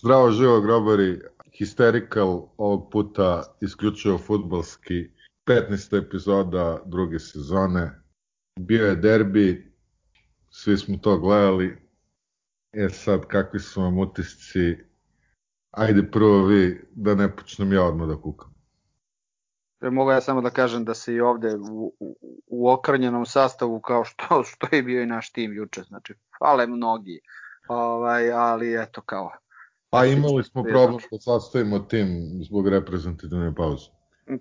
Zdravo živo grobari, Hysterical ovog puta isključivo futbalski 15. epizoda druge sezone. Bio je derbi, svi smo to gledali. E sad, kakvi su vam utisci? Ajde prvo vi, da ne počnem ja odmah da kukam. E, mogu ja samo da kažem da se i ovde u, u, u okrnjenom sastavu kao što, što je bio i naš tim juče, znači fale mnogi, ovaj, ali eto kao Pa imali smo problem da sastavimo tim zbog reprezentativne pauze.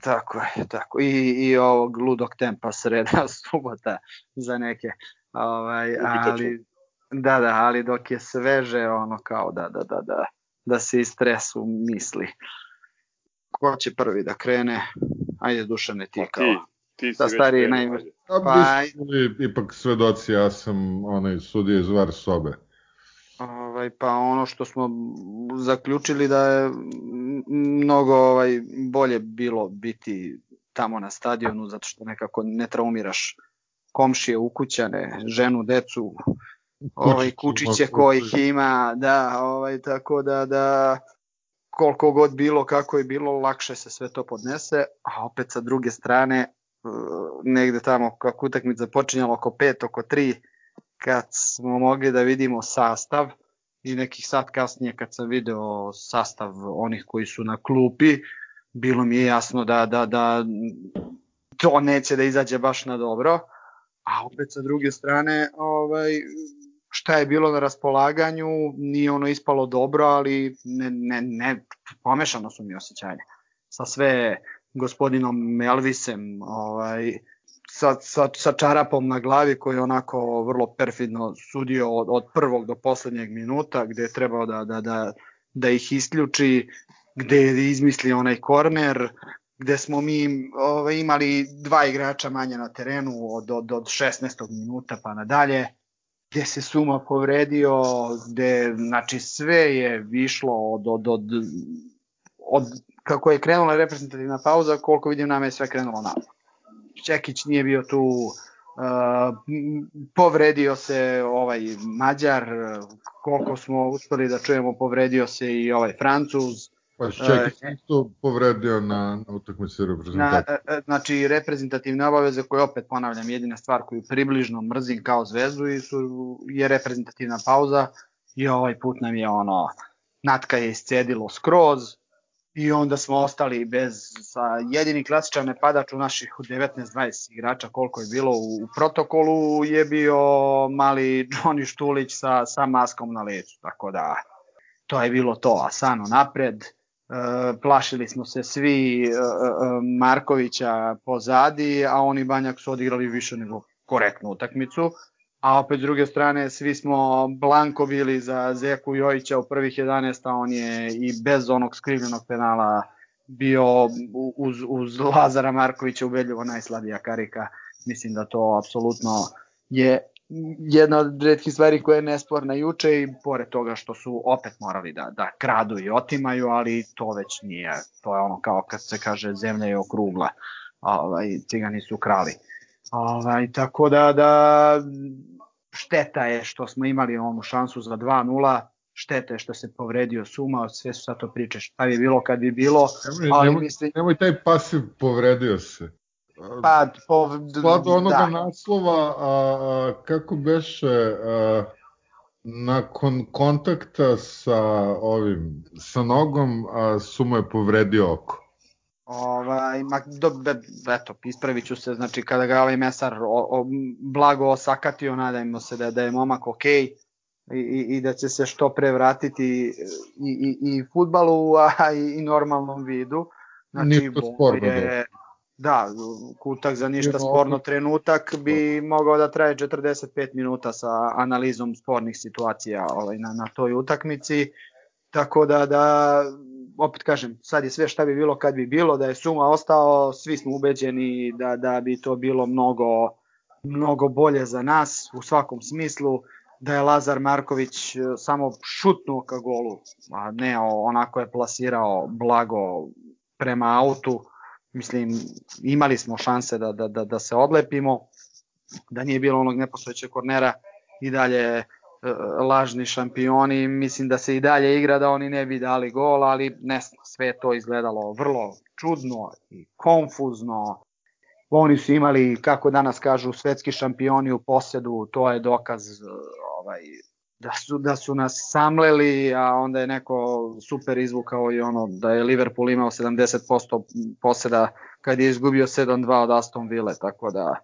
Tako je, tako. I, i ovog ludog tempa sreda subota za neke. Ovaj, ali, da, da, ali dok je sveže, ono kao da, da, da, da, da se istresu misli. Ko će prvi da krene? Ajde, Dušane, ti pa, kao. Ti, ti si da stariji najmanje. Pa, ipak svedoci, ja sam onaj sudije iz var sobe Ovaj, pa ono što smo zaključili da je mnogo ovaj, bolje bilo biti tamo na stadionu zato što nekako ne traumiraš komšije, ukućane, ženu, decu, ovaj, kučiće kojih ima, da, ovaj, tako da, da koliko god bilo, kako je bilo, lakše se sve to podnese, a opet sa druge strane, e, negde tamo kako utakmica počinjala oko 5, oko 3, kad smo mogli da vidimo sastav i nekih sat kasnije kad sam video sastav onih koji su na klupi, bilo mi je jasno da, da, da to neće da izađe baš na dobro, a opet sa druge strane ovaj, šta je bilo na raspolaganju, nije ono ispalo dobro, ali ne, ne, ne pomešano su mi osjećanja. Sa sve gospodinom Melvisem, ovaj, sa, sa, sa čarapom na glavi koji je onako vrlo perfidno sudio od, od prvog do poslednjeg minuta gde je trebao da, da, da, da ih isključi, gde je izmislio onaj korner, gde smo mi ovaj, imali dva igrača manje na terenu od, od, od 16. minuta pa nadalje, gde se Suma povredio, gde znači sve je višlo od, od, od, od kako je krenula reprezentativna pauza, koliko vidim nama je sve krenulo napad. Čekić nije bio tu, uh, povredio se ovaj Mađar, koliko smo uspeli da čujemo, povredio se i ovaj Francuz. Pa Čekić uh, isto povredio na, na utakmici reprezentativne. Na, znači reprezentativne obaveze koje opet ponavljam jedina stvar koju približno mrzim kao zvezdu i su, je reprezentativna pauza i ovaj put nam je ono Natka je iscedilo skroz, i onda smo ostali bez sa jedini klasičan napadač u naših 19-20 igrača koliko je bilo u, u protokolu je bio mali Johnny Štulić sa, sa maskom na leđu, tako da to je bilo to, Asano napred, e, plašili smo se svi e, e, Markovića pozadi, a oni Banjak su odigrali više nego korektnu utakmicu a opet s druge strane svi smo blanko bili za Zeku Jojića u prvih 11, a on je i bez onog skrivljenog penala bio uz, uz Lazara Markovića ubedljivo najslabija karika. Mislim da to apsolutno je jedna od redkih stvari koja je nesporna juče i pored toga što su opet morali da, da kradu i otimaju, ali to već nije. To je ono kao kad se kaže zemlja je okrugla, ovaj, cigani su krali. Ovaj, tako da, da šteta je što smo imali onu šansu za 2-0, šteta je što se povredio Suma, sve su sad to priče šta bi bilo kad bi bilo. Nemoj, ali nemoj, mislim... nemoj taj pasiv povredio se. Pa, po... Slado onoga da. naslova, a, a, kako beše, a, nakon kontakta sa ovim, sa nogom, a, Suma je povredio oko. Ovaj, ma, do, be, eto, ispravit ću se, znači kada ga ovaj mesar o, o, blago osakatio, nadajmo se da, da je momak ok i, i, i da će se što pre vratiti i, i, i futbalu, a i, i normalnom vidu. Znači, ništa sporno. Je, da, kutak za ništa sporno trenutak bi mogao da traje 45 minuta sa analizom spornih situacija ovaj, na, na toj utakmici. Tako da, da opet kažem, sad je sve šta bi bilo kad bi bilo, da je Suma ostao, svi smo ubeđeni da, da bi to bilo mnogo, mnogo bolje za nas u svakom smislu, da je Lazar Marković e, samo šutnuo ka golu, a ne onako je plasirao blago prema autu, mislim imali smo šanse da, da, da, da se odlepimo, da nije bilo onog neposvećeg kornera i dalje lažni šampioni, mislim da se i dalje igra da oni ne bi dali gol, ali ne sve to izgledalo vrlo čudno i konfuzno. Oni su imali, kako danas kažu, svetski šampioni u posjedu, to je dokaz ovaj, da su, da su nas samleli, a onda je neko super izvukao i ono da je Liverpool imao 70% poseda kad je izgubio 7-2 od Aston Ville, tako da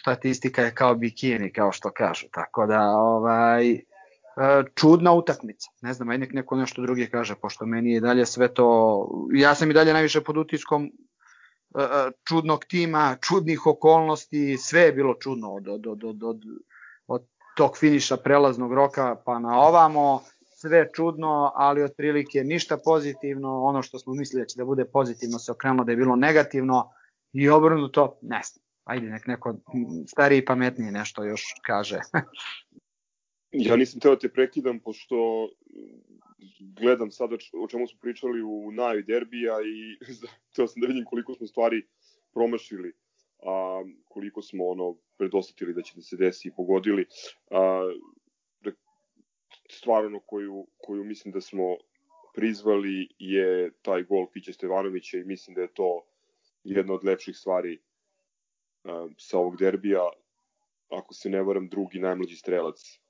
statistika je kao bikini, kao što kažu, tako da ovaj, čudna utakmica. Ne znam, aj nek neko nešto drugi kaže, pošto meni je dalje sve to, ja sam i dalje najviše pod utiskom čudnog tima, čudnih okolnosti, sve je bilo čudno od, od, od, od, od, od tog finiša prelaznog roka pa na ovamo, sve čudno, ali otprilike ništa pozitivno, ono što smo mislili da će da bude pozitivno se okrenulo da je bilo negativno i obrnuto, ne znam. Ajde, nek neko stariji i pametniji nešto još kaže. ja nisam teo da te prekidam, pošto gledam sada o čemu smo pričali u najavi derbija i teo sam da vidim koliko smo stvari promašili, a, koliko smo ono predostatili da će da se desi i pogodili. A, da, stvar ono koju, koju mislim da smo prizvali je taj gol Piće Stevanovića i mislim da je to jedna od lepših stvari sa ovog derbija. Ako se ne varam, drugi najmlađi strelac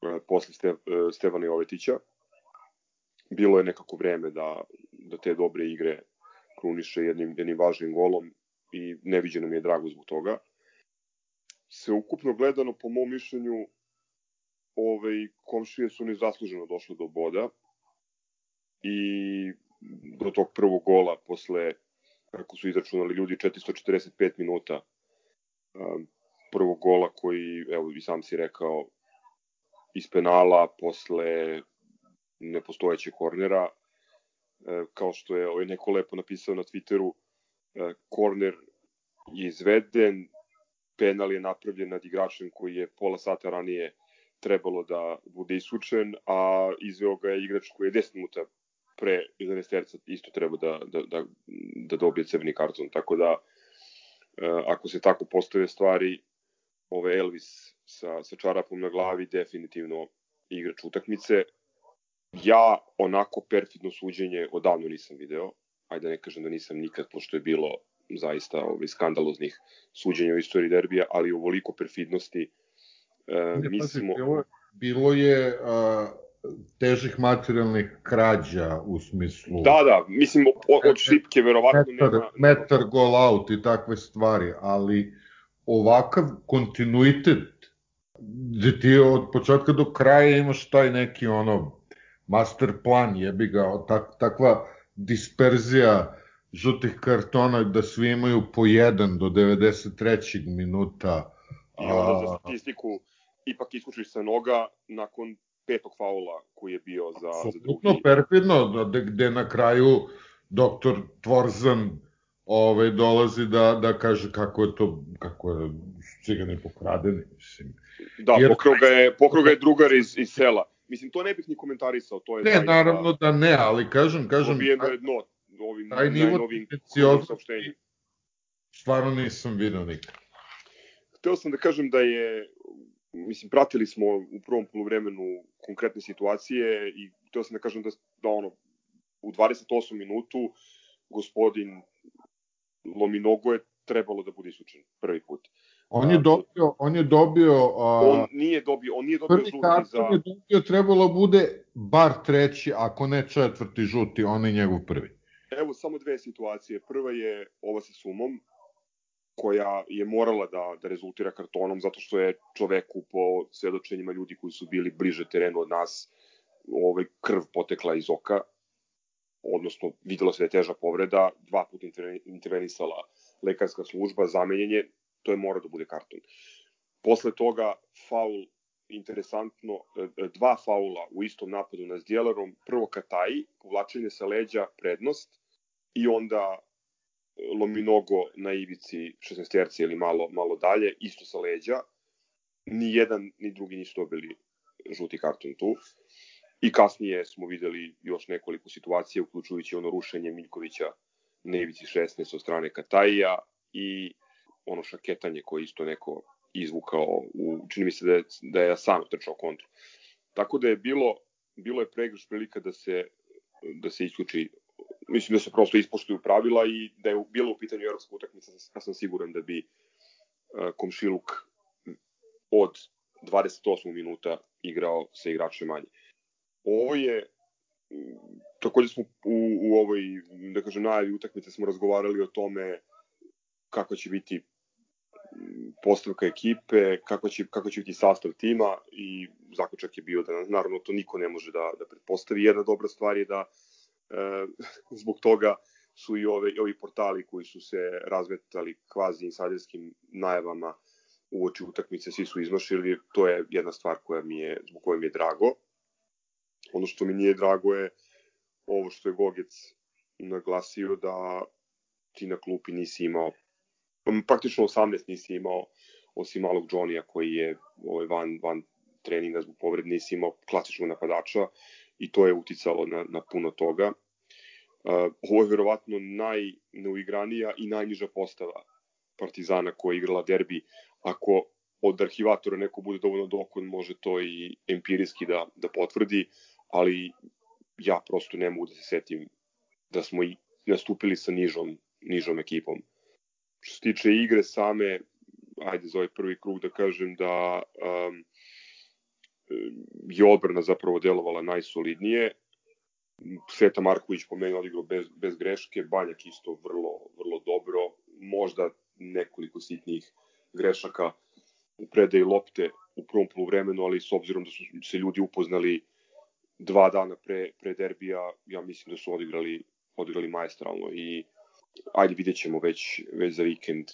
a, posle Ste, a, Stevana Jovetića. Bilo je nekako vreme da, da te dobre igre kruniše jednim, jednim važnim golom i neviđeno mi je drago zbog toga se ukupno gledano, po mom mišljenju, ovaj, komšije su nezasluženo došle do boda i do tog prvog gola posle, kako su izračunali ljudi, 445 minuta um, prvog gola koji, evo i sam si rekao, iz penala posle nepostojećeg kornera, e, kao što je ovaj neko lepo napisao na Twitteru, e, korner je izveden, penal je napravljen nad igračem koji je pola sata ranije trebalo da bude isučen, a izveo ga je igrač koji je 10 minuta pre 11 terca isto treba da, da, da, da dobije crveni karton. Tako da, e, ako se tako postave stvari, ove Elvis sa, sa čarapom na glavi definitivno igrač utakmice. Ja onako perfidno suđenje odavno nisam video. Ajde da ne kažem da nisam nikad, pošto je bilo zaista ovaj, skandaloznih suđenja u istoriji derbija, ali ovoliko perfidnosti e, ne, mislimo... Bilo, bilo je a, težih materijalnih krađa u smislu... Da, da, mislim od šipke verovatno metar, nema... Metar gol out i takve stvari, ali ovakav kontinuitet gde ti od početka do kraja imaš taj neki ono master plan, jebi ga, tak, takva disperzija žutih kartona da svi imaju po jedan do 93. minuta. I onda za statistiku ipak iskučiš sa noga nakon petog faula koji je bio za, za drugi. perfidno, da, gde na kraju doktor Tvorzan ovaj, dolazi da, da kaže kako je to, kako je cigani pokradeni, mislim. Da, Jer... pokrao ga je, pokrao ga je drugar iz, iz sela. Mislim, to ne bih ni komentarisao, to je... Ne, naravno da ne, ali kažem, kažem... Pobijeno je dno, ovim taj nivo saopštenjima. Stvarno nisam vidio nikad. Hteo sam da kažem da je, mislim, pratili smo u prvom polovremenu konkretne situacije i hteo sam da kažem da, da ono, u 28 minutu gospodin Lominogo je trebalo da bude isučen prvi put. On je dobio, on je dobio... A, on nije dobio, on nije dobio žuti za... je dobio, trebalo bude bar treći, ako ne četvrti žuti, on je njegov prvi. Evo samo dve situacije. Prva je ova sa sumom, koja je morala da, da rezultira kartonom zato što je čoveku po svedočenjima ljudi koji su bili bliže terenu od nas ovaj, krv potekla iz oka, odnosno videlo se da je teža povreda, dva puta intervenisala lekarska služba, zamenjenje, to je mora da bude karton. Posle toga faul interesantno, e, dva faula u istom napadu nad Zdjelarom, prvo Kataji, povlačenje sa leđa, prednost, i onda Lominogo na ivici 16 terci ili malo, malo dalje, isto sa leđa. Ni jedan, ni drugi nisu dobili žuti karton tu. I kasnije smo videli još nekoliko situacija, uključujući ono rušenje Miljkovića na ivici 16 od strane Katajija i ono šaketanje koje isto neko izvukao, u, čini mi se da je, da je sam trčao kontru. Tako da je bilo, bilo je pregrš prilika da se, da se isključi mislim da se prosto ispoštuju pravila i da je bilo u pitanju evropska utakmica, ja sam siguran da bi uh, Komšiluk od 28. minuta igrao sa igračem manje. Ovo je takođe smo u, u ovoj, da kažem, najavi utakmice smo razgovarali o tome kako će biti postavka ekipe, kako će, kako će biti sastav tima i zaključak je bio da naravno to niko ne može da, da pretpostavi. Jedna dobra stvar je da e, zbog toga su i ove, ovi portali koji su se razvetali kvazi insajderskim najavama u oči utakmice, svi su izmašili, to je jedna stvar koja mi je, zbog koje mi je drago. Ono što mi nije drago je ovo što je Gogec naglasio da ti na klupi nisi imao praktično 18 nisi imao osim malog Johnny-a koji je ovaj, van, van treninga zbog povrede nisi imao klasičnog napadača i to je uticalo na, na puno toga. Uh, ovo je verovatno najneuigranija i najniža postava Partizana koja je igrala derbi. Ako od arhivatora neko bude dovoljno dokon, može to i empirijski da, da potvrdi, ali ja prosto ne mogu da se setim da smo i nastupili sa nižom, nižom ekipom. Što se tiče igre same, ajde za ovaj prvi krug da kažem da um, je odbrana zapravo delovala najsolidnije. Sveta Marković po meni odigrao bez, bez greške, Banjak isto vrlo, vrlo dobro, možda nekoliko sitnih grešaka u predaji lopte u prvom poluvremenu, ali s obzirom da su se ljudi upoznali dva dana pre, pre derbija, ja mislim da su odigrali, odigrali majestralno i ajde vidjet ćemo već, već za vikend e,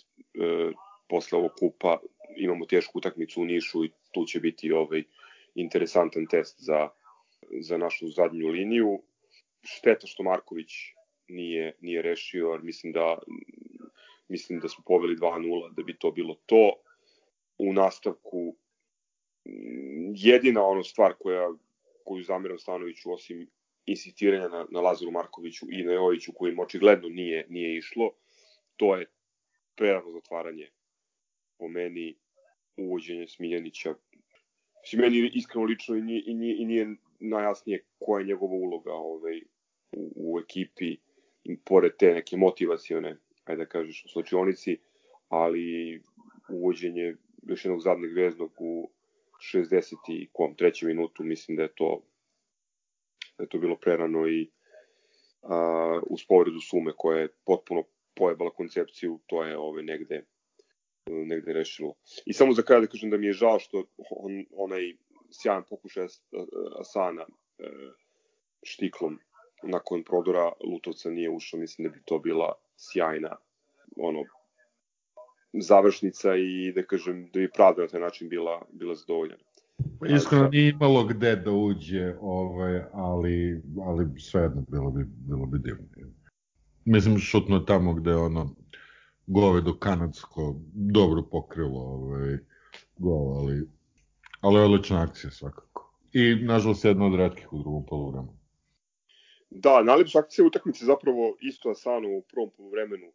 posle ovog kupa imamo tešku utakmicu u Nišu i tu će biti ovaj interesantan test za, za našu zadnju liniju. Šteta što Marković nije, nije rešio, jer mislim da, mislim da smo poveli 2-0 da bi to bilo to. U nastavku jedina ono stvar koja koju zameram Stanoviću osim insistiranja na, na Lazaru Markoviću i na Joviću kojim očigledno nije, nije išlo, to je prerano zatvaranje po meni uvođenje Smiljanića. Mislim, meni iskreno lično i nije, i nije, i nije najjasnije koja je njegova uloga ovaj, u, u ekipi, pored te neke motivacione, ajde da kažeš, u slučionici, ali uvođenje još jednog zadnjeg veznog u 60. i kom, trećem minutu, mislim da je to da je to bilo prerano i a, uz povredu sume koja je potpuno pojebala koncepciju, to je ove negde negde rešilo. I samo za kraj da kažem da mi je žao što on, onaj sjajan pokušaj Asana e, štiklom nakon prodora Lutovca nije ušao, mislim da bi to bila sjajna ono završnica i da kažem da bi pravda na taj način bila, bila zadovoljena. Pa iskreno nije imalo gde da uđe, ovaj, ali, ali svejedno bilo bi, bilo bi divno. Mislim, šutno tamo gde ono govedo kanadsko dobro pokrilo ovaj, gol, ali, ali odlična akcija svakako. I nažalost jedna od redkih u drugom polovremenu. Da, najlepša akcija utakmice zapravo isto Asano u prvom polovremenu.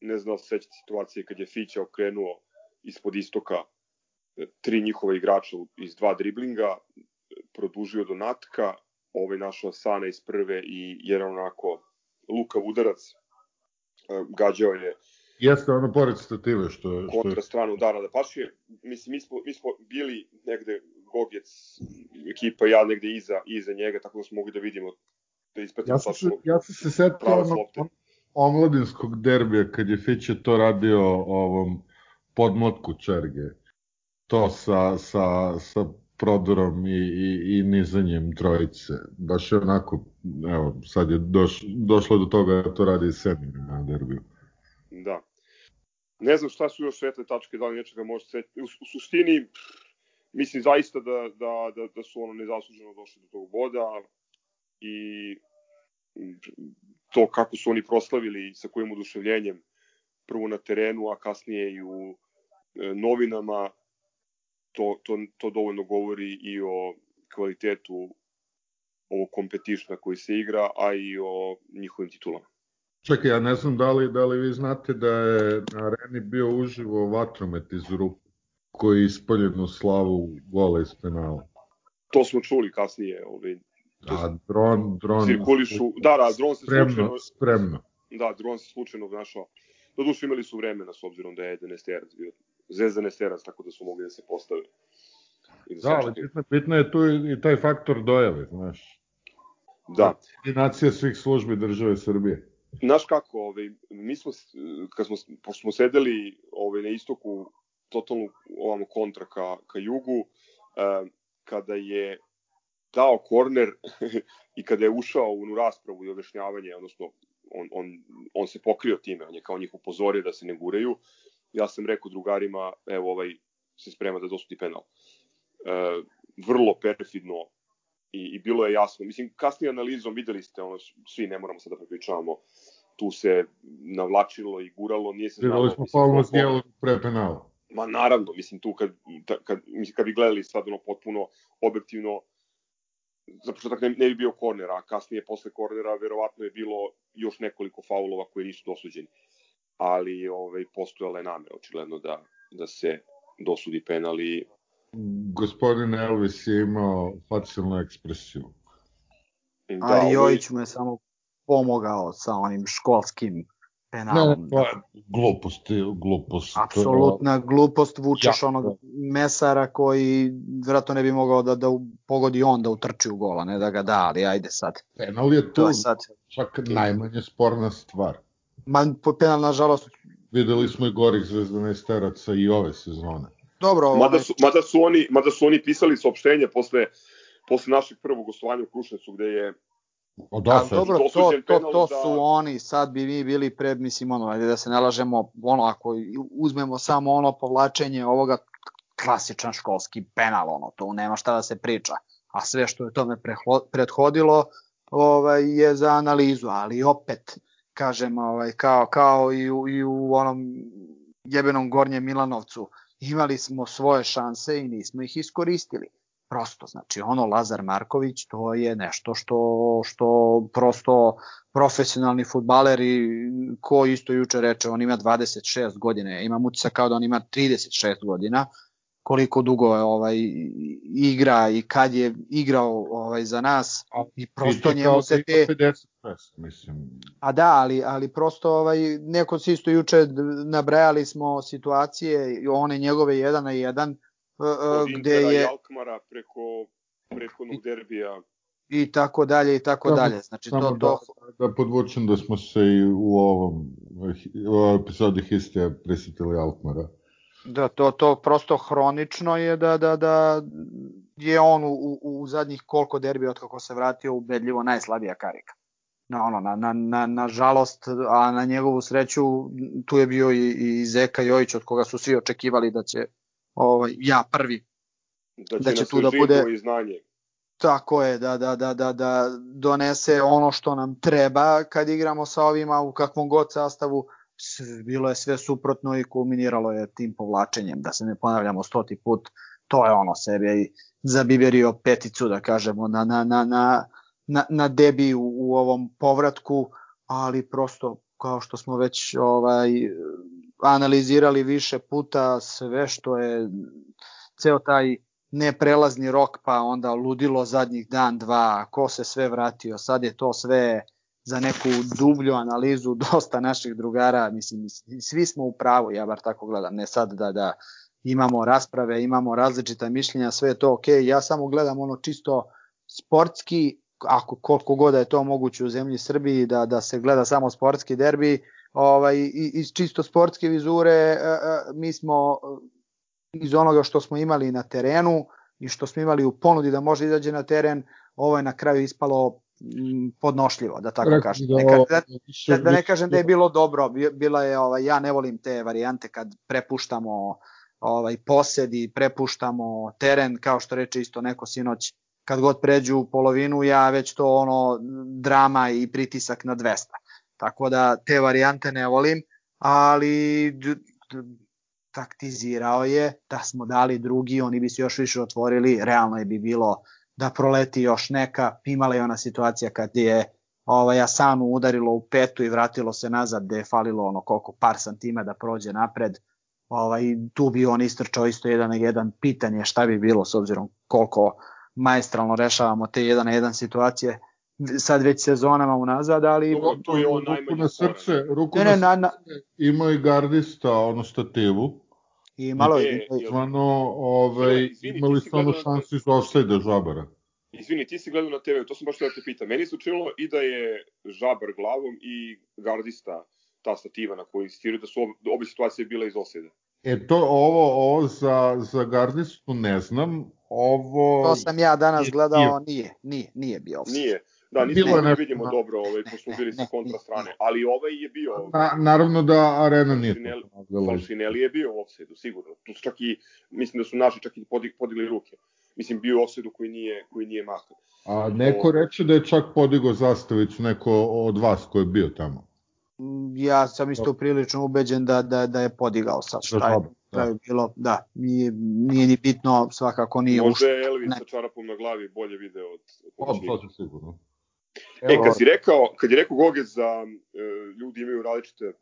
Ne znam se sećate situacije kad je Fića okrenuo ispod istoka tri njihova igrača iz dva driblinga, produžio do natka, ovaj našao Sana iz prve i jedan onako lukav udarac, e, gađao je Jeste ono pored stative što što kontra stranu udara da paše. Mislim mi smo mi smo bili negde Gogec ekipa ja negde iza iza njega tako da smo mogli da vidimo da ispratimo ja se, ja sam se setio ono, on, omladinskog derbija kad je Fiće to radio ovom podmotku Čerge to sa, sa, sa prodorom i, i, i nizanjem trojice. Baš je onako, evo, sad je doš, došlo do toga da to radi i Semir na derbiju. Da. Ne znam šta su još svetle tačke, da li nečega može se... U, u suštini, mislim zaista da, da, da, da su ono nezasluženo došli do tog boda i to kako su oni proslavili sa kojim oduševljenjem prvo na terenu, a kasnije i u e, novinama, to, to, to dovoljno govori i o kvalitetu ovog kompetišna koji se igra, a i o njihovim titulama. Čekaj, ja ne znam da li, da li vi znate da je na areni bio uživo vatromet iz Rupe, koji je ispaljen u slavu gola iz penala. To smo čuli kasnije, ovaj, A dron, dron... cirkulišu, da, da, dron se spremno, slučajno, spremno. da, dron se slučajno našao. Doduše imali su vremena s obzirom da je Denesterac bio, Zvezda Nesterac, tako da su mogli da se postave. I Da, se ali bitno, bitno je tu i i taj faktor dojave, znaš. Da, Koordinacija svih službi države Srbije. Znaš kako, ovaj, mi smo, kad smo, pošto smo sedeli ovaj, na istoku, totalno ovamo kontra ka, ka jugu, eh, kada je dao korner i kada je ušao u raspravu i objašnjavanje, odnosno on, on, on se pokrio time, on je kao njih upozorio da se ne guraju, ja sam rekao drugarima, evo ovaj se sprema da dosudi penal. E, vrlo perfidno i, i bilo je jasno. Mislim, kasnije analizom videli ste, ono, svi ne moramo sad da prepričavamo, tu se navlačilo i guralo, nije se znalo. Gledali smo ko- Zdjelo pre penala. Ma naravno, mislim tu kad, kad, mislim, kad bi gledali sad ono potpuno objektivno, za početak ne, ne bi bio korner, a kasnije posle kornera verovatno je bilo još nekoliko faulova koji nisu dosuđeni. Ali ovaj, postojala je namera očigledno da, da se dosudi penal i Gospodin Elvis je imao facijalnu ekspresiju. da, A ovaj- Jojić mu je samo pomogao sa onim školskim Ne, penalom. to je glupost, glupost. to je- Apsolutna glupost, vučeš Ja, onog mesara koji vjerojatno ne bi mogao da, da u- pogodi on da utrči u gola, ne da ga da, ali ajde sad. Penal je To tu je sad. čak najmanje sporna stvar. Ma, po- penal, nažalost, Videli smo i gorih zvezdanesteraca i ove sezone. Dobro, Mada onaj- su, mada, su oni, mada su oni pisali saopštenje posle, posle našeg prvog gostovanja u Krušnicu, gde je O A da, sad, dobro, to, to, to za- su oni, sad bi mi bili pred, mislim, ono, ajde da se ne lažemo, ono, ako uzmemo samo ono povlačenje ovoga, klasičan školski penal, ono, to nema šta da se priča. A sve što je tome prethodilo ovaj, je za analizu, ali opet, kažem, ovaj, kao, kao i, u, i u onom jebenom Gornjem Milanovcu, imali smo svoje šanse i nismo ih iskoristili. Prosto, znači ono Lazar Marković to je nešto što, što prosto profesionalni futbaleri ko isto juče reče, on ima 26 godina, ja imam utisak kao da on ima 36 godina, koliko dugo je ovaj igra i kad je igrao ovaj za nas i prosto njemu se da te ima 56, mislim. A da, ali, ali prosto ovaj, neko se isto juče nabrajali smo situacije, i one njegove jedan na jedan, e, e, od gde je Alkmara preko prethodnog derbija. i tako dalje i tako Samo- dalje. Znači to, Samo to, da, da podvučem da smo se i u ovom u epizodi Histija prisetili Alkmara. Da, to, to prosto hronično je da, da, da je on u, u, zadnjih koliko derbija od kako se vratio ubedljivo najslabija karika. Na, ono, na, na, na, na žalost, a na njegovu sreću tu je bio i, i Zeka Jojić od koga su svi očekivali da će ovaj, ja prvi Da će, Da će tu da bude- i znanje. Tako je, da, da, da, da, da donese ono što nam treba kad igramo sa ovima u kakvom god sastavu. Bilo je sve suprotno i kulminiralo je tim povlačenjem, da se ne ponavljamo stoti put. To je ono sebe i zabiberio peticu, da kažemo, na, na, na, na, na, na debi u, u ovom povratku, ali prosto kao što smo već ovaj analizirali više puta sve što je ceo taj neprelazni rok, pa onda ludilo zadnjih dan, dva, ko se sve vratio, sad je to sve za neku dublju analizu dosta naših drugara, mislim, svi smo u pravu, ja bar tako gledam, ne sad da, da imamo rasprave, imamo različita mišljenja, sve je to ok, ja samo gledam ono čisto sportski, ako koliko god da je to moguće u zemlji Srbiji, da, da se gleda samo sportski derbi, ovaj, iz čisto sportske vizure, e, e, mi smo iz onoga što smo imali na terenu i što smo imali u ponudi da može izađe na teren, ovo je na kraju ispalo podnošljivo, da tako kažem. da Neka, da, da, da ne kažem da je bilo dobro, bi- bila je ovaj ja ne volim te varijante kad prepuštamo ovaj posed i prepuštamo teren kao što reče isto neko sinoć kad god pređu u polovinu ja već to ono drama i pritisak na 200. Tako da te varijante ne volim, ali taktizirao je da smo dali drugi, oni bi se još više otvorili, realno je bi bilo da proleti još neka, imala je ona situacija kad je ovaj, Asanu udarilo u petu i vratilo se nazad gde je falilo ono koliko par santima da prođe napred. ovaj, tu bi on istrčao isto jedan na jedan pitanje šta bi bilo s obzirom koliko maestralno rešavamo te jedan na jedan situacije sad već sezonama unazad, ali... To, to je on ruku na srce, ruku ne, ne, na, na, ima i gardista, ono stativu. I malo je... Zvano, ovaj, imali su ono šansu iz offside žabara. Izvini, ti si gledao na TV, to sam baš da te pitam. Meni se učinilo i da je žabar glavom i gardista ta stativa na koju insistiraju da su obe, obe situacije bile iz osjede. E to, ovo, ovo za, za gardistu ne znam, ovo... To sam ja danas gledao, nije, nije, nije bio offside. Nije, da, nismo ne, vidimo ne, dobro, ovaj, pošto smo bili sa kontra strane, ali ovaj je bio... Na, naravno da Arena nije. Falšinelli je bio u offside sigurno. Tu su čak i, mislim da su naši čak i podig, podigli ruke. Mislim, bio u offside koji nije, koji nije mahao. A neko o... reče da je čak podigao zastavicu, neko od vas ko je bio tamo. Ja sam isto prilično ubeđen da, da, da je podigao sad šta je, šta je bilo, da, nije, nije ni bitno, svakako nije Možda je Elvis sa čarapom na glavi bolje video od, od to to sigurno. E, kad si rekao, kad je rekao Gogec za e, ljudi imaju različite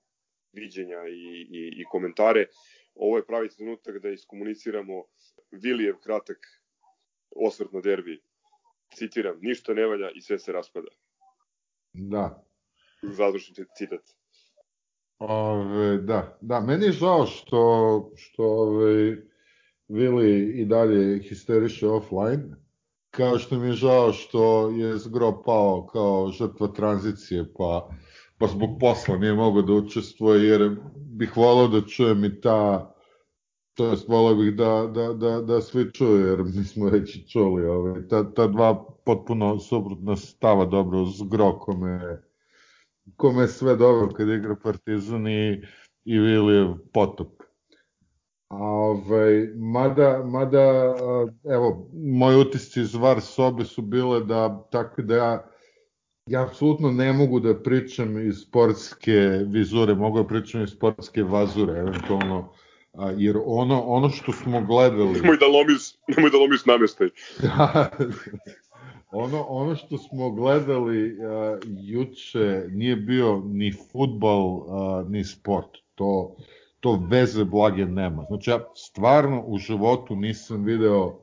viđenja i, i, i komentare, ovo je pravi trenutak da iskomuniciramo Vilijev kratak osvrt na derbi. Citiram, ništa ne valja i sve se raspada. Da. Završen citat. Ove, da, da, meni je žao što, što ove, Vili i dalje histeriše offline, kao što mi je žao što je Zgro pao kao žrtva tranzicije, pa, pa zbog posla nije mogao da učestvuje, jer bih volao da čujem i ta to jest volao bih da, da, da, da svi čuju, jer mi smo već čuli ove, ta, ta dva potpuno suprotna stava dobro s Gro, kome, kome sve dobro kad igra Partizan i, i Vilijev potop. Ove, mada, mada, evo, moji utisci iz VAR sobe su bile da, tako da ja, ja apsolutno ne mogu da pričam iz sportske vizure, mogu da pričam iz sportske vazure, eventualno, a, jer ono, ono što smo gledali... Nemoj da lomiš, nemoj da lomiš namestaj. ono, ono što smo gledali a, juče nije bio ni futbal, a, ni sport. To, to veze blage nema. Znači ja stvarno u životu nisam video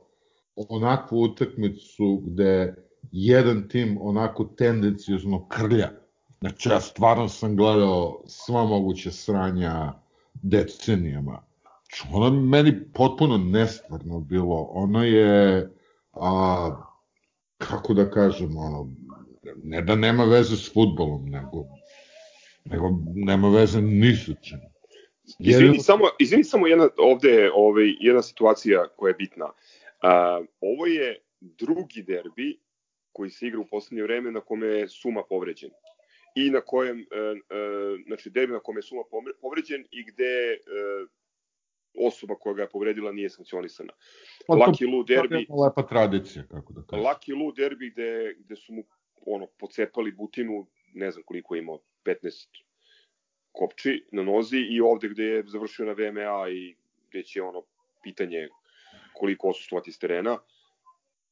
onakvu utakmicu gde jedan tim onako tendencijozno krlja. Znači ja stvarno sam gledao sva moguća sranja decenijama. Znači, ono meni potpuno nestvarno bilo. Ono je, a, kako da kažem, ono, ne da nema veze s futbolom, nego, nego nema veze ni sa čim. Izvini, samo, izvini samo jedna, ovde ovaj, jedna situacija koja je bitna. Uh, ovo je drugi derbi koji se igra u poslednje vreme na kome je Suma povređen. I na kojem, uh, uh, znači derbi na kome je Suma povređen i gde uh, osoba koja ga je povredila nije sankcionisana. Pa Lucky Lu derbi... To je lepa tradicija, kako da kažem. Lucky Lu derbi gde, gde su mu ono, pocepali butinu, ne znam koliko je imao, 15 kopči na nozi i ovde gde je završio na VMA i gde će ono pitanje koliko osustovati s terena.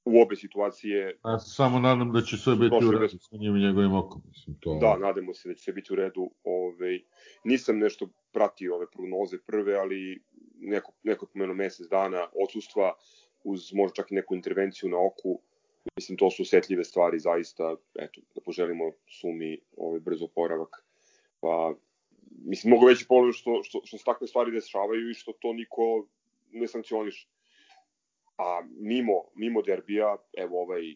U obe situacije... Ja se samo nadam da će sve biti u redu sa njim i njegovim okom. Mislim, to... Da, nadamo se da će sve biti u redu. Ove, nisam nešto pratio ove prognoze prve, ali neko, neko pomenu mesec dana odsustva uz možda čak i neku intervenciju na oku. Mislim, to su osetljive stvari, zaista, eto, da poželimo sumi ovaj brzo oporavak. Pa mislim, mnogo veći problem što, što, što se takve stvari dešavaju i što to niko ne sankcioniše. A mimo, mimo derbija, evo ovaj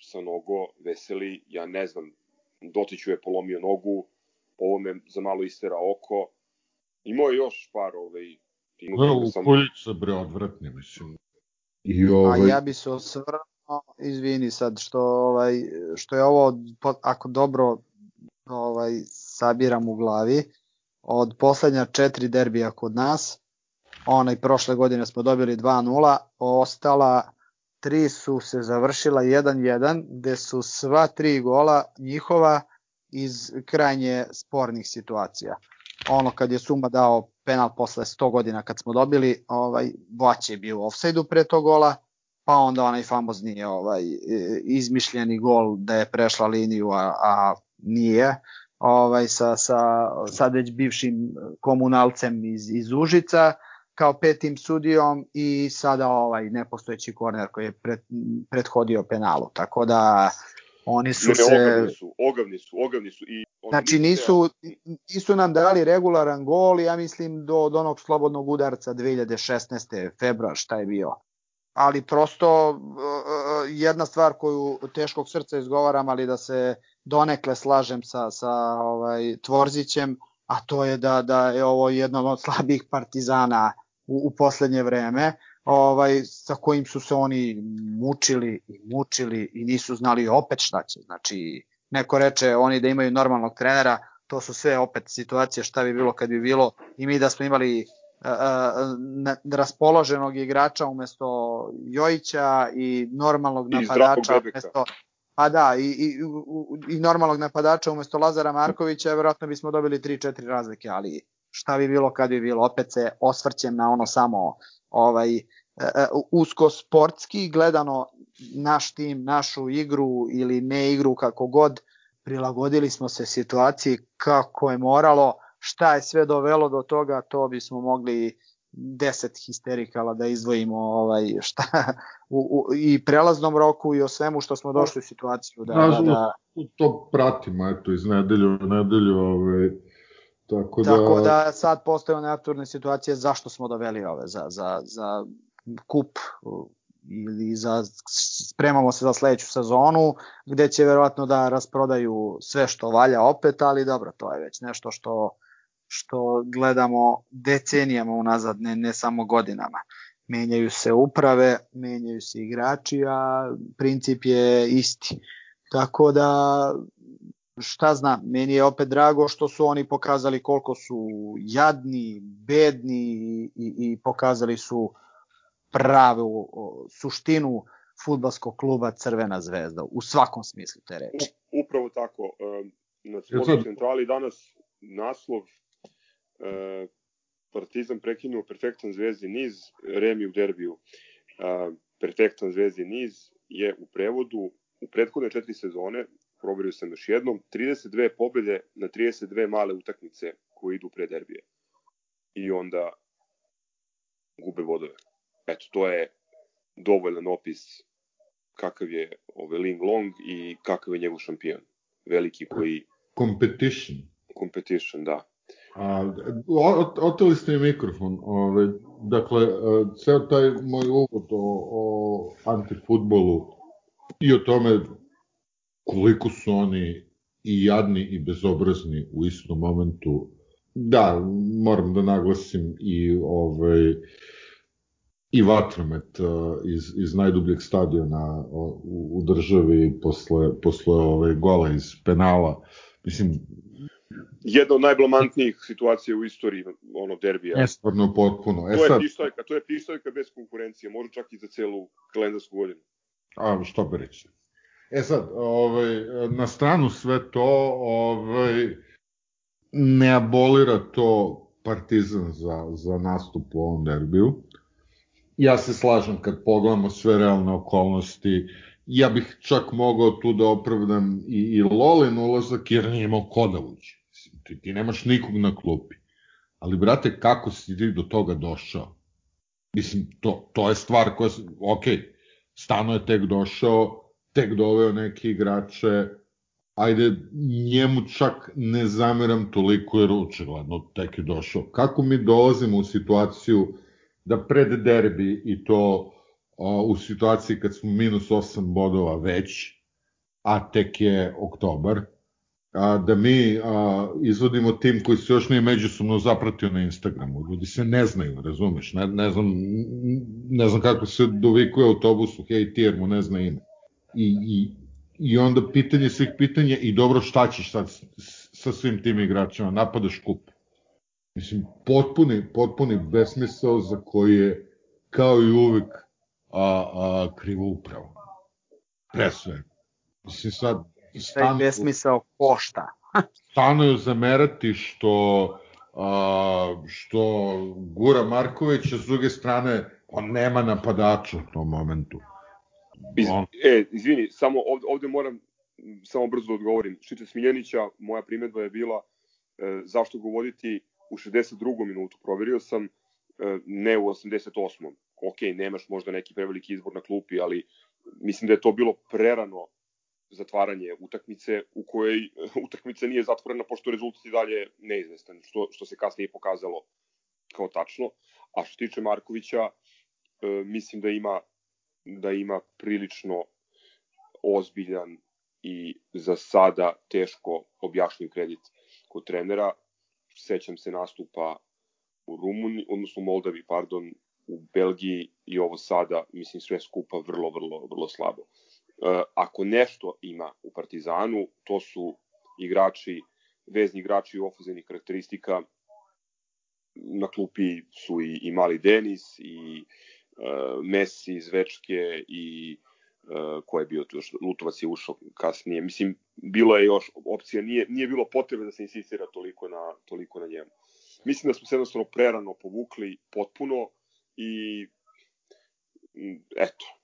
sa nogo, veseli, ja ne znam, Dotiću je polomio nogu, ovo me za malo istera oko. Imao je još par ovaj, Ne, u sam... Koljica, bre, odvratni, mislim. I ovaj... A ja bi se osvrnuo, izvini sad, što, ovaj, što je ovo, ako dobro ovaj, sabiram u glavi, od poslednja četiri derbija kod nas, onaj prošle godine smo dobili 2-0, ostala tri su se završila 1-1, gde su sva tri gola njihova iz krajnje spornih situacija. Ono kad je Suma dao penal posle 100 godina kad smo dobili, ovaj Boać je bio u ofsajdu pre tog gola, pa onda onaj famozni ovaj izmišljeni gol da je prešla liniju, a, a nije ovaj sa sa sad već bivšim komunalcem iz iz Užica kao petim sudijom i sada ovaj nepostojeći korner koji je pred, prethodio penalu. Tako da oni su ne, se ogavni su, ogavni su, ogavni su i Znači nisu, nisu nam dali regularan gol, ja mislim do, do onog slobodnog udarca 2016. februar šta je bio. Ali prosto uh, uh, jedna stvar koju teškog srca izgovaram, ali da se donekle slažem sa, sa ovaj, Tvorzićem, a to je da, da je ovo jedno od slabih partizana u, u poslednje vreme, ovaj, sa kojim su se oni mučili i mučili i nisu znali opet šta će. Znači, neko reče oni da imaju normalnog trenera, to su sve opet situacije šta bi bilo kad bi bilo i mi da smo imali uh, uh, raspoloženog igrača umesto Jojića i normalnog napadača umesto Pa da, i, i, i normalnog napadača umesto Lazara Markovića, verovatno bismo dobili 3-4 razlike, ali šta bi bilo kad bi bilo, opet se osvrćem na ono samo ovaj uh, usko sportski gledano naš tim, našu igru ili ne igru kako god, prilagodili smo se situaciji kako je moralo, šta je sve dovelo do toga, to bismo mogli 10 histerikala da izdvojimo ovaj šta u, u, i prelaznom roku i o svemu što smo došli u situaciju da da, da. to pratimo eto iz nedelju u nedelju ovaj tako da tako da sad postoje one aktualne situacije zašto smo doveli ove za za za kup ili za, spremamo se za sledeću sezonu gde će verovatno da rasprodaju sve što valja opet, ali dobro, to je već nešto što što gledamo decenijama unazad, ne, ne samo godinama. Menjaju se uprave, menjaju se igrači, a princip je isti. Tako da, šta znam, meni je opet drago što su oni pokazali koliko su jadni, bedni i, i pokazali su pravu suštinu futbalskog kluba Crvena zvezda u svakom smislu te reči. Upravo tako. Na Sportu centrali danas naslov Partizan prekinuo perfektan zvezdi niz, Remi u derbiju. Perfektan zvezdi niz je u prevodu u prethodne četiri sezone, proverio sam još jednom, 32 pobede na 32 male utakmice koje idu pre derbije. I onda gube vodove. Eto, to je dovoljan opis kakav je ove Ling Long i kakav je njegov šampion. Veliki koji... Competition. Competition, da. A, oteli ste mi mikrofon. Ove, dakle, ceo taj moj uvod o, o antifutbolu i o tome koliko su oni i jadni i bezobrazni u istom momentu. Da, moram da naglasim i ovaj, i vatromet uh, iz, iz najdubljeg stadiona u, u državi posle, posle ove gola iz penala. Mislim, jedna od najblamantnijih situacija u istoriji ono derbija. Stvarno potpuno. E to je sad... to je pištaljka bez konkurencije, može čak i za celu kalendarsku godinu. A što bi reći. E sad, ovaj, na stranu sve to, ovaj, ne abolira to Partizan za, za nastup u ovom derbiju ja se slažem kad pogledamo sve realne okolnosti, ja bih čak mogao tu da opravdam i, i Lolin ulazak jer nije imao ko da uđe. Ti, ti nemaš nikog na klupi. Ali, brate, kako si ti do toga došao? Mislim, to, to je stvar koja, ok, Stano je tek došao, tek doveo neke igrače, ajde, njemu čak ne zameram toliko jer očigledno tek je došao. Kako mi dolazimo u situaciju da pred derbi i to o, u situaciji kad smo minus 8 bodova već, a tek je oktobar, a, da mi a, izvodimo tim koji se još nije međusobno zapratio na Instagramu. Ljudi se ne znaju, razumeš? Ne, ne, znam, ne znam kako se dovikuje autobusu, hej ti jer mu ne zna ime. I, i, I onda pitanje svih pitanja i dobro šta ćeš sad sa svim tim igračima, napadaš kup. Mislim, potpuni, potpuni besmisao za koji je, kao i uvek, a, a, krivo upravo. Pre sve. Mislim, sad... Stanu, besmisao košta. stanuju zamerati što a, što gura Markovića, s druge strane, on nema napadača u tom momentu. On... E, izvini, samo ovde, ovde moram samo brzo da odgovorim. Što se Smiljanića, moja primetba je bila e, zašto go voditi u 62. minutu. Proverio sam e, ne u 88. Ok, nemaš možda neki preveliki izbor na klupi, ali mislim da je to bilo prerano zatvaranje utakmice u kojoj utakmica nije zatvorena pošto rezultat je dalje neizvestan, što, što se kasnije pokazalo kao tačno. A što tiče Markovića, e, mislim da ima da ima prilično ozbiljan i za sada teško objašnjiv kredit kod trenera. Sećam se nastupa u Rumuni, odnosno u Moldavi, pardon, u Belgiji i ovo sada, mislim, sve skupa vrlo, vrlo, vrlo slabo. E, ako nešto ima u Partizanu, to su igrači, vezni igrači ofenzivnih karakteristika. Na klupi su i, i Mali Denis, i uh, Messi, Zvečke, i uh, ko je bio tu Lutovac je ušao kasnije. Mislim, bilo je još opcija, nije, nije bilo potrebe da se insistira toliko na, toliko na njemu. Mislim da smo se jednostavno prerano povukli potpuno i eto,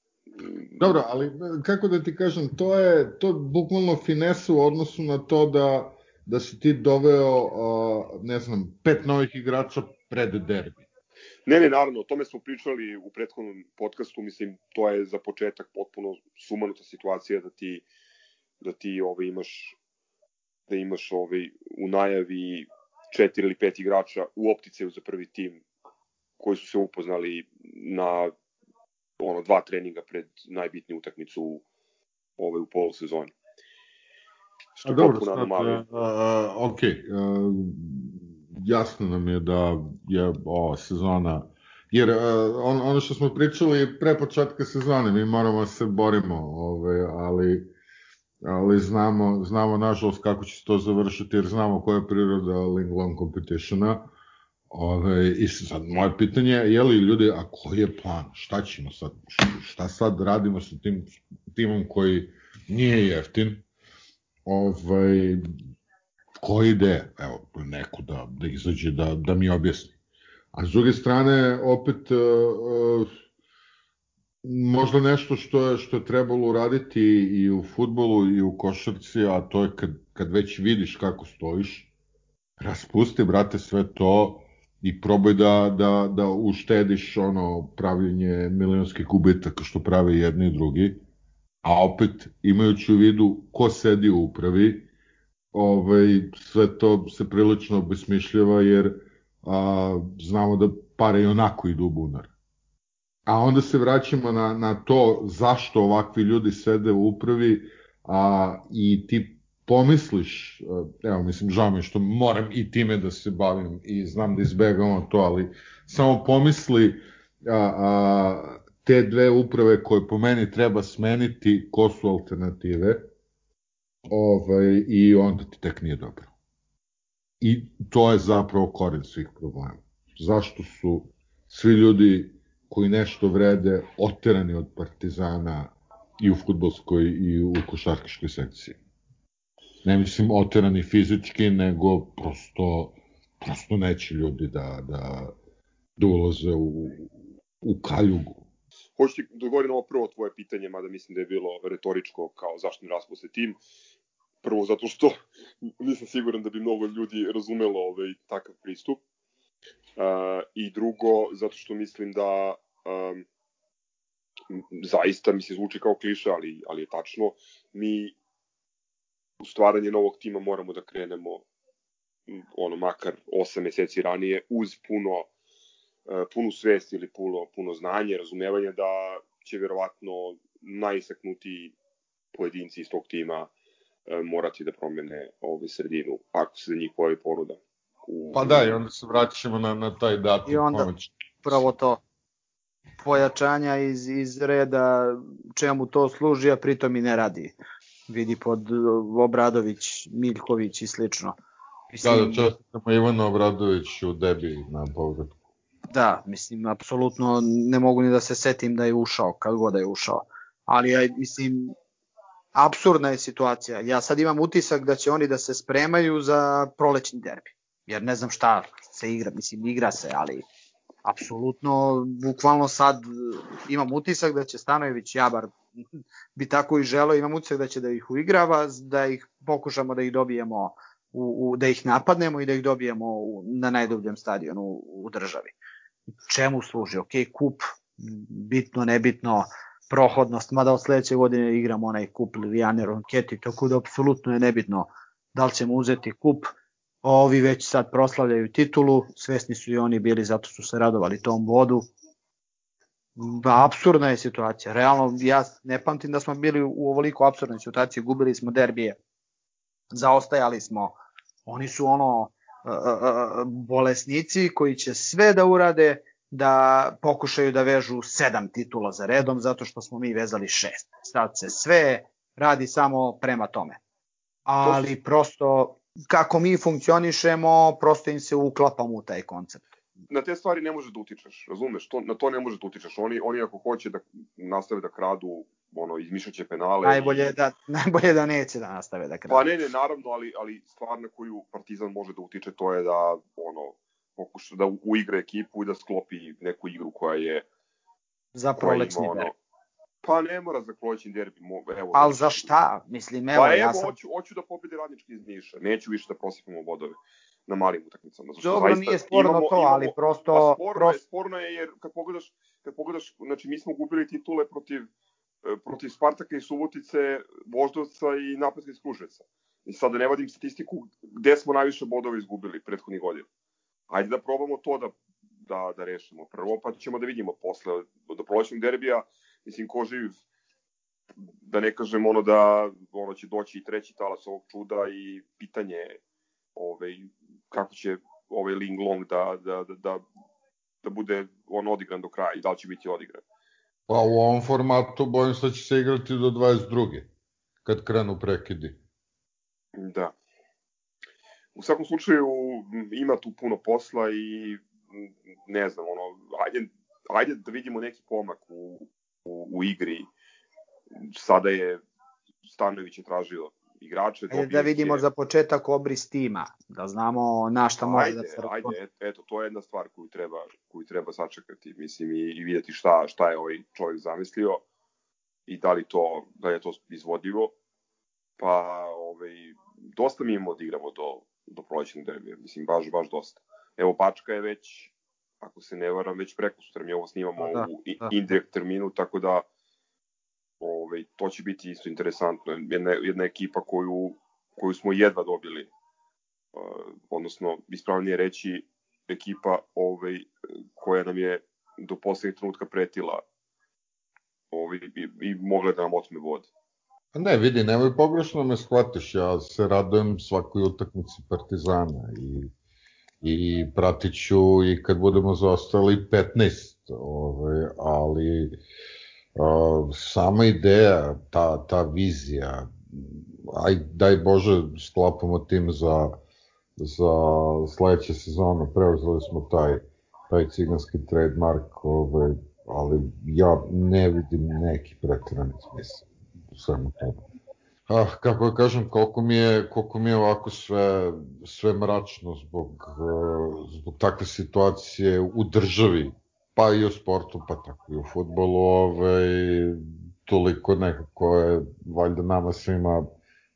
Dobro, ali kako da ti kažem, to je to bukvalno finesu u odnosu na to da, da si ti doveo, ne znam, pet novih igrača pred derbi. Ne, ne, naravno, o tome smo pričali u prethodnom podcastu, mislim, to je za početak potpuno sumanuta situacija da ti da ti ovaj imaš da imaš ovaj u najavi četiri ili pet igrača u opticaju za prvi tim koji su se upoznali na ono dva treninga pred najbitniju utakmicu u ovaj u polusezoni. Što je dobro, sad, uh, ok, uh, jasno nam je da je ova sezona jer uh, on, ono što smo pričali pre početka sezone, mi moramo da se borimo, ovaj, ali ali znamo, znamo nažalost kako će se to završiti, jer znamo koja je priroda Ling Long Competitiona, Ove, I sad, moje pitanje je, je li ljudi, a koji je plan? Šta ćemo sad? Šta sad radimo sa tim timom koji nije jeftin? Ove, koji ide? Evo, neko da, da izađe, da, da mi objasni. A s druge strane, opet, uh, možda nešto što je, što je trebalo uraditi i u futbolu i u košarci, a to je kad, kad već vidiš kako stojiš, raspusti, brate, sve to, i probaj da, da, da uštediš ono pravljenje milionskih gubitaka što prave jedni i drugi, a opet imajući u vidu ko sedi u upravi, ovaj, sve to se prilično obesmišljava jer a, znamo da pare i onako idu u bunar. A onda se vraćamo na, na to zašto ovakvi ljudi sede u upravi a, i ti pomisliš, e, evo mislim žao mi što moram i time da se bavim i znam da izbegamo to, ali samo pomisli a, a, te dve uprave koje po meni treba smeniti, ko su alternative, ovaj, i onda ti tek nije dobro. I to je zapravo koren svih problema. Zašto su svi ljudi koji nešto vrede oterani od partizana i u futbolskoj i u košarkaškoj sekciji ne mislim oterani fizički, nego prosto, prosto neće ljudi da, da, da ulaze u, u kaljugu. Hoću ti da odgovorim na ovo prvo tvoje pitanje, mada mislim da je bilo retoričko kao zašto ne raspuste tim. Prvo zato što nisam siguran da bi mnogo ljudi razumelo ovaj takav pristup. Uh, I drugo, zato što mislim da um, zaista mi se zvuči kao kliša, ali, ali je tačno, mi u stvaranje novog tima moramo da krenemo ono makar 8 meseci ranije uz puno e, punu svest ili puno, puno znanje, razumevanje da će verovatno najistaknutiji pojedinci iz tog tima e, morati da promene ovaj sredinu, ako se za njih pojavi ponuda. U... Pa da, i onda se vraćamo na, na taj datum. I onda pomoć. pravo to pojačanja iz, iz reda čemu to služi, a pritom i ne radi vidi pod uh, Obradović, Miljković i slično. Mislim, da, da čestitamo Ivana Obradović u debi na povratku. Da, mislim, apsolutno ne mogu ni da se setim da je ušao, kad god da je ušao. Ali, ja, mislim, absurdna je situacija. Ja sad imam utisak da će oni da se spremaju za prolećni derbi. Jer ne znam šta se igra, mislim, igra se, ali apsolutno, bukvalno sad imam utisak da će Stanojević, ja bar bi tako i želeo, imam utisak da će da ih uigrava, da ih pokušamo da ih dobijemo, u, u, da ih napadnemo i da ih dobijemo u, na najdubljem stadionu u, u državi. Čemu služi? Ok, kup, bitno, nebitno, prohodnost, mada od sledeće godine igramo onaj kup Lilijane Ronketi, tako da apsolutno je nebitno da li ćemo uzeti kup, ovi već sad proslavljaju titulu, svesni su i oni bili, zato su se radovali tom bodu. Ba, absurdna je situacija. Realno, ja ne pamtim da smo bili u ovoliko absurdnoj situaciji, gubili smo derbije, zaostajali smo, oni su ono bolesnici koji će sve da urade da pokušaju da vežu sedam titula za redom, zato što smo mi vezali šest. Sad se sve radi samo prema tome. Ali prosto kako mi funkcionišemo, prosto im se uklapamo u taj koncept. Na te stvari ne možeš da utičeš, razumeš? To, na to ne možeš da utičeš. Oni, oni ako hoće da nastave da kradu, ono, izmišljaće penale. Najbolje, i... da, najbolje da neće da nastave da kradu. Pa ne, ne, naravno, ali, ali stvar na koju Partizan može da utiče to je da, ono, pokuša da uigra ekipu i da sklopi neku igru koja je... Za prolećni ono, Pa ne mora za prolećni derbi. Evo, Ali za šta? Mislim, evo, pa evo, ja sam... hoću, hoću da pobede radnički iz Niša. Neću više da prosipamo bodove na malim utakmicama. Zato Dobro, zaista, nije sporno imamo, to, ali imamo, prosto... Pa sporno, prosto... je, sporno je jer kad pogledaš, kad pogledaš, znači mi smo gubili titule protiv, e, protiv Spartaka i Subotice, Voždovca i Napetka iz Kruševca. I sad da ne vadim statistiku gde smo najviše bodova izgubili prethodnih godina. Ajde da probamo to da, da, da rešimo. Prvo pa ćemo da vidimo posle do prolećnog derbija mislim, ko živ, da ne kažem ono da ono će doći i treći talas ovog čuda i pitanje ovaj, kako će ovaj Ling Long da, da, da, da, da bude on odigran do kraja i da li će biti odigran. Pa u ovom formatu bojim se da će se igrati do 22. kad krenu prekidi. Da. U svakom slučaju ima tu puno posla i ne znam, ono, ajde, ajde da vidimo neki pomak u, u, u igri. Sada je Stanović je tražio igrače. Ajde da vidimo je... za početak obris tima, da znamo na šta može ajde, da se... Ajde, eto, to je jedna stvar koju treba, koju treba sačekati, mislim, i, i videti šta, šta je ovaj čovjek zamislio i da li, to, da je to izvodljivo. Pa, ovaj, dosta mi imamo da igramo do, do prolećnog derbija, mislim, baš, baš dosta. Evo, Bačka je već ako se ne varam, već preko sutra. Mi ovo snimamo da, u da. indirekt terminu, tako da ovaj, to će biti isto interesantno. Jedna, jedna ekipa koju, koju smo jedva dobili, uh, odnosno ispravnije reći ekipa ovaj, koja nam je do poslednjeg trenutka pretila ovaj, i, i mogla da nam otme vod. Pa ne, vidi, nemoj pogrešno me shvatiš, ja se radujem svakoj utakmici Partizana i i pratit ću i kad budemo zaostali 15, ovaj, ali a, sama ideja, ta, ta vizija, aj daj Bože sklapamo tim za, za sledeće sezonu, preuzeli smo taj, taj ciganski trademark, ovaj, ali ja ne vidim neki pretirani smisla u svemu tomu ah, kako da kažem, koliko mi je, koliko mi je ovako sve, sve mračno zbog, uh, zbog takve situacije u državi, pa i u sportu, pa tako i u futbolu, ovaj, toliko nekako je, valjda nama svima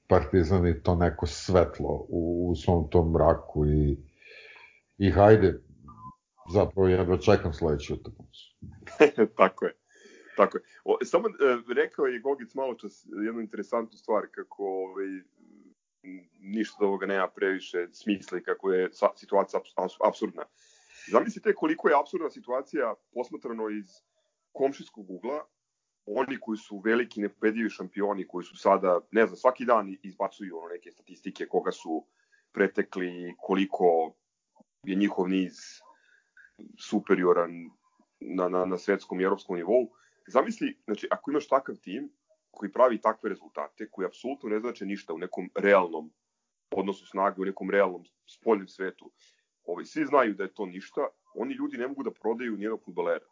Partizan i to neko svetlo u, u svom tom mraku i, i hajde, zapravo jedva čekam sledeću utakmicu. tako je. Tako je. O, samo e, rekao je Gogic malo čas jednu interesantnu stvar kako ovaj, ništa od ovoga nema previše smisla i kako je situacija absurdna. Zamislite koliko je absurdna situacija posmatrano iz komšijskog ugla, oni koji su veliki nepobedivi šampioni, koji su sada, ne znam, svaki dan izbacuju ono neke statistike koga su pretekli, koliko je njihov niz superioran na, na, na svetskom i evropskom nivou. Zamisli, znači, ako imaš takav tim koji pravi takve rezultate, koji apsolutno ne znače ništa u nekom realnom odnosu snage, u nekom realnom spoljnom svetu, ovaj, svi znaju da je to ništa, oni ljudi ne mogu da prodaju nijednog futbolera,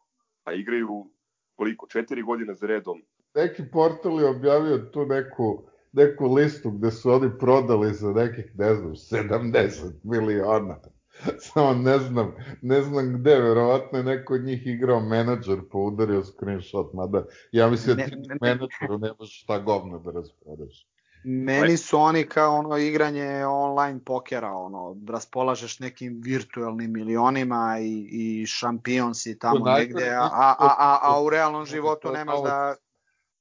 a igraju koliko, četiri godine za redom. Neki portal je objavio tu neku, neku listu gde su oni prodali za nekih, ne znam, 70 miliona Samo ne znam, ne znam gde, verovatno je neko od njih igrao menadžer pa udario screenshot, mada ja mislim da ti ne, menadžeru nemaš šta govno da rasprodaš. Meni su oni kao ono igranje online pokera, ono, raspolažeš nekim virtualnim milionima i, i šampion si tamo negde, a, a, a, a u realnom životu nemaš da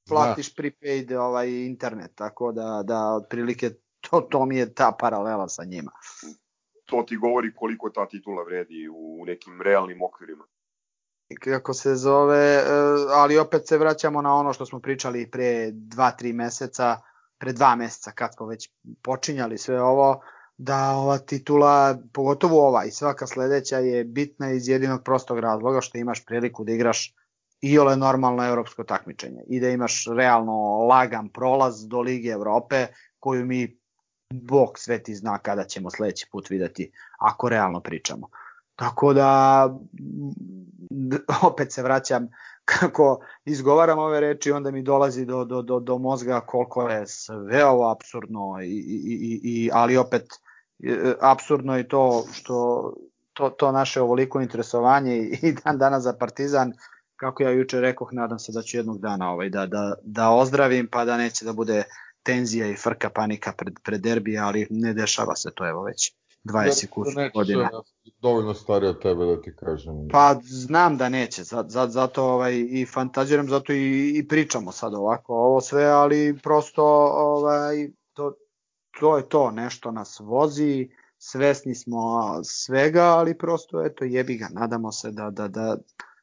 platiš prepaid ovaj internet, tako da, da otprilike to, to mi je ta paralela sa njima. To ti govori koliko ta titula vredi u nekim realnim okvirima. Kako se zove, e, ali opet se vraćamo na ono što smo pričali pre 2-3 meseca, pre dva meseca kad smo već počinjali sve ovo, da ova titula, pogotovo ova i svaka sledeća je bitna iz jedinog prostog razloga što imaš priliku da igraš i ole normalno evropsko takmičenje i da imaš realno lagan prolaz do Lige Evrope koju mi Bog sveti zna kada ćemo sledeći put videti ako realno pričamo. Tako da opet se vraćam kako izgovaram ove reči onda mi dolazi do, do, do, do mozga koliko je sve ovo absurdno i, i, i, i ali opet e, absurdno je to što to, to naše ovoliko interesovanje i dan danas za Partizan kako ja juče rekoh, nadam se da ću jednog dana ovaj, da, da, da ozdravim, pa da neće da bude tenzija i frka, panika pred, pred derbija, ali ne dešava se to evo već 20 ja, godina. Dovoljno stariji od tebe da ti kažem. Pa znam da neće, za, za, zato ovaj, i fantaziram, zato i, i pričamo sad ovako ovo sve, ali prosto ovaj, to, to je to, nešto nas vozi, svesni smo svega, ali prosto eto jebi ga, nadamo se da, da, da,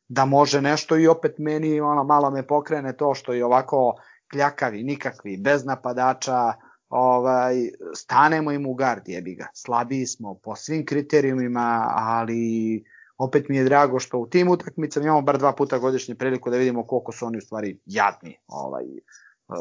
da može nešto i opet meni ono, malo me pokrene to što je ovako kljakavi, nikakvi, bez napadača, ovaj, stanemo im u gard, jebi ga. Slabiji smo po svim kriterijumima, ali opet mi je drago što u tim utakmicama imamo bar dva puta godišnje priliku da vidimo koliko su oni u stvari jadni. Ovaj, uh,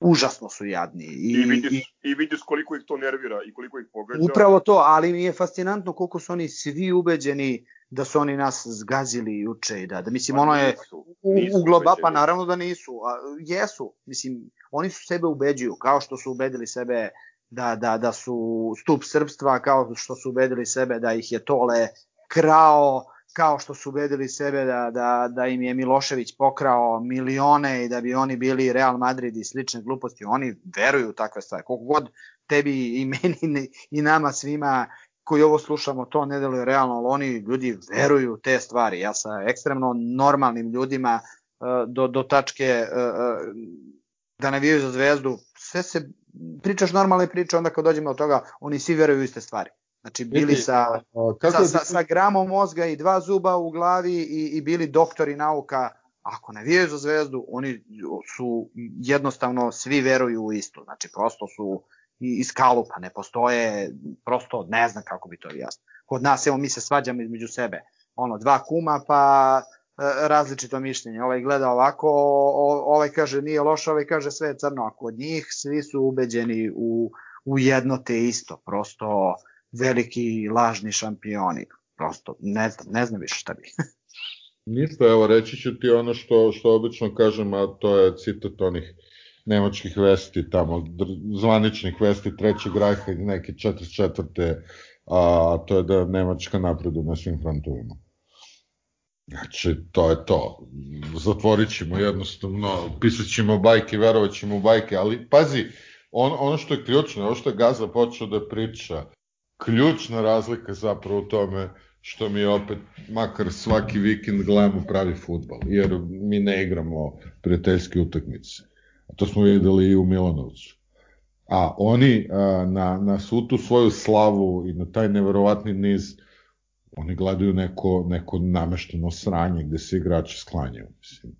užasno su jadni. I, I, vidiš, i, i vidiš koliko ih to nervira i koliko ih pogađa. Upravo to, ali mi je fascinantno koliko su oni svi ubeđeni da su oni nas zgazili juče i da, da mislim pa ono je u, u globa, pa naravno da nisu, a, jesu, mislim oni su sebe ubeđuju, kao što su ubedili sebe da, da, da su stup srpstva, kao što su ubedili sebe da ih je Tole krao, kao što su ubedili sebe da, da, da im je Milošević pokrao milione i da bi oni bili Real Madrid i slične gluposti, oni veruju u takve stvari. Koliko god tebi i meni i nama svima koji ovo slušamo to ne deluje realno, ali oni ljudi veruju te stvari. Ja sa ekstremno normalnim ljudima uh, do, do tačke uh, uh, da navijaju za zvezdu, sve se pričaš normalne priče, onda kad dođemo od toga, oni svi veruju iste stvari. Znači bili sa, sa, sa, sa gramom mozga i dva zuba u glavi i, i bili doktori nauka, ako navijaju za zvezdu, oni su jednostavno svi veruju u isto. Znači prosto su iz kalupa, ne postoje, prosto ne znam kako bi to jasno. Kod nas, evo, mi se svađamo između sebe, ono, dva kuma, pa e, različito mišljenje. Ovaj gleda ovako, ovaj kaže nije loše, ovaj kaže sve je crno, a kod njih svi su ubeđeni u, u jedno te isto, prosto veliki lažni šampioni. Prosto ne znam, ne znam više šta bih. Ništa, evo reći ću ti ono što, što obično kažem, a to je citat onih nemačkih vesti tamo, zvaničnih vesti trećeg rajha i neke 44. A to je da Nemačka napredu na svim frontovima. Znači, to je to. Zatvorit ćemo jednostavno, pisat ćemo bajke, verovat ćemo bajke, ali pazi, on, ono što je ključno, ono što je Gaza počeo da priča, ključna razlika zapravo u tome što mi opet, makar svaki vikend gledamo pravi futbal, jer mi ne igramo prijateljske utakmice. To smo videli i u Milanovcu. A oni a, na, na svu tu svoju slavu i na taj neverovatni niz, oni gledaju neko, neko namešteno sranje gde se igrači sklanjaju. Mislim.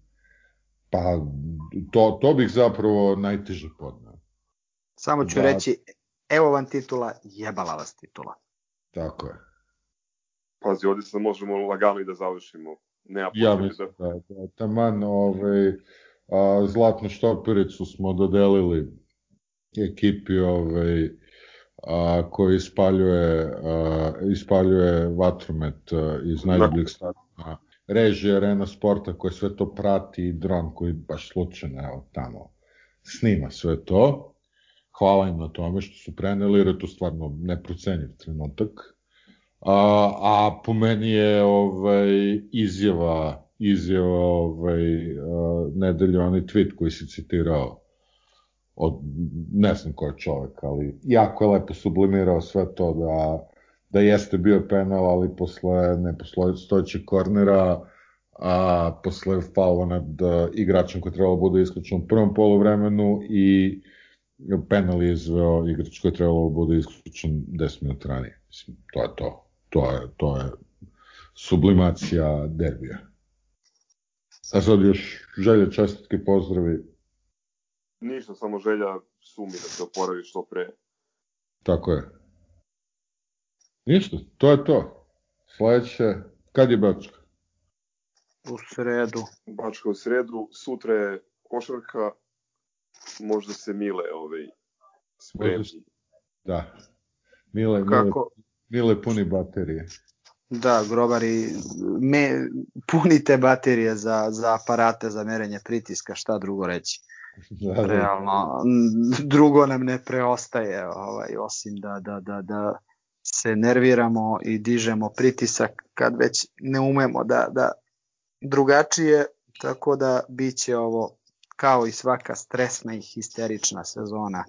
Pa to, to bih zapravo najteže podnao. Samo ću da... reći, evo vam titula, jebala vas titula. Tako je. Pazi, ovdje se možemo lagano i da završimo. Nema ja mislim da, da, da taman ovaj, a, zlatnu štopericu smo dodelili ekipi ovaj, a, koji ispaljuje, a, ispaljuje vatromet a, iz najdobljeg stadiona režije Arena Sporta koji sve to prati i dron koji baš slučajno evo tamo snima sve to. Hvala im na tome što su preneli jer je to stvarno neprocenjiv trenutak. A, a po meni je ovaj, izjava, izjava ovaj, nedelje, onaj tweet koji si citirao od, ne znam ko je čovek, ali jako je lepo sublimirao sve to da, da jeste bio penal, ali posle nepostojećeg kornera, a posle faula nad uh, igračem koji trebalo da bude isključen u prvom polovremenu i penal je izveo igrač koji trebalo da bude isključen 10 minuta ranije. Mislim, to je to. To je, to je sublimacija derbija. A sad još želje, čestitke, pozdravi. Ništa, samo želja sumi da se oporavi što pre. Tako je. Ništa, to je to. Sledeće, kad je Bačka? U sredu. Bačka u sredu, sutra je košarka, možda se Mile ovaj, spremi. Da. Mile, Kako? Mile, Mile puni baterije. Da, grobari, me, punite baterije za, za aparate za merenje pritiska, šta drugo reći. Da, da. Realno, drugo nam ne preostaje, ovaj, osim da, da, da, da se nerviramo i dižemo pritisak kad već ne umemo da, da drugačije, tako da biće ovo kao i svaka stresna i histerična sezona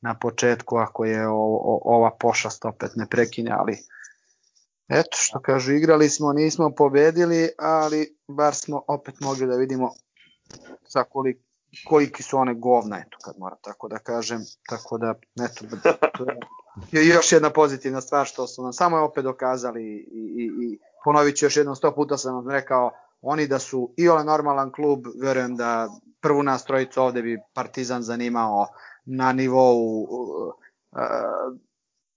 na početku ako je o, o, ova pošast opet ne prekine, ali eto što kažu, igrali smo, nismo pobedili, ali bar smo opet mogli da vidimo sa kolik, koliki su one govna, eto kad moram tako da kažem, tako da eto, to je još jedna pozitivna stvar što su nam samo opet dokazali i, i, i ponovit ću još jednom sto puta sam vam rekao, oni da su i ovaj normalan klub, verujem da prvu nas trojicu ovde bi Partizan zanimao na nivou uh, uh,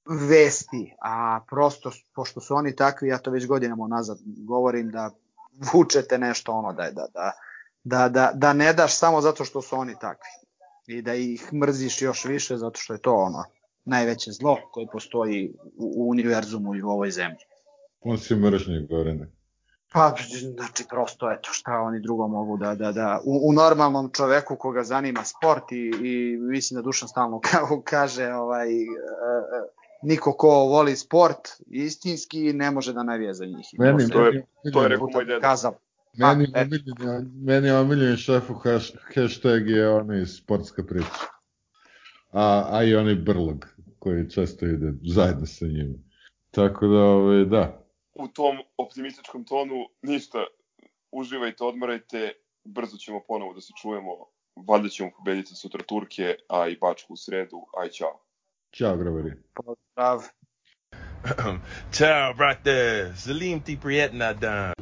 vesti, a prosto pošto su oni takvi, ja to već godinama nazad govorim da vučete nešto ono da da da da da, da ne daš samo zato što su oni takvi i da ih mrziš još više zato što je to ono najveće zlo koje postoji u, u univerzumu i u ovoj zemlji. On si mržnje, Gorene. Pa, znači, prosto, eto, šta oni drugo mogu da, da, da, u, u normalnom čoveku koga zanima sport i, i mislim da Dušan stalno kao kaže, ovaj, uh, niko ko voli sport istinski ne može da navije za njih. Meni, to, je, to je rekao moj deda. Kazao. Meni, pa, omiljeni, meni omiljeni šefu haš, hashtag je onaj sportska priča. A, a i onaj brlog koji često ide zajedno sa njim. Tako da, ovaj, da, u tom optimističkom tonu ništa, uživajte, odmarajte, brzo ćemo ponovo da se čujemo, valjda ćemo pobediti sutra Turke, a i Bačku u sredu, aj čao. Ćao, grabari. Pozdrav. Ciao, brate. Salim ti prijetna dan.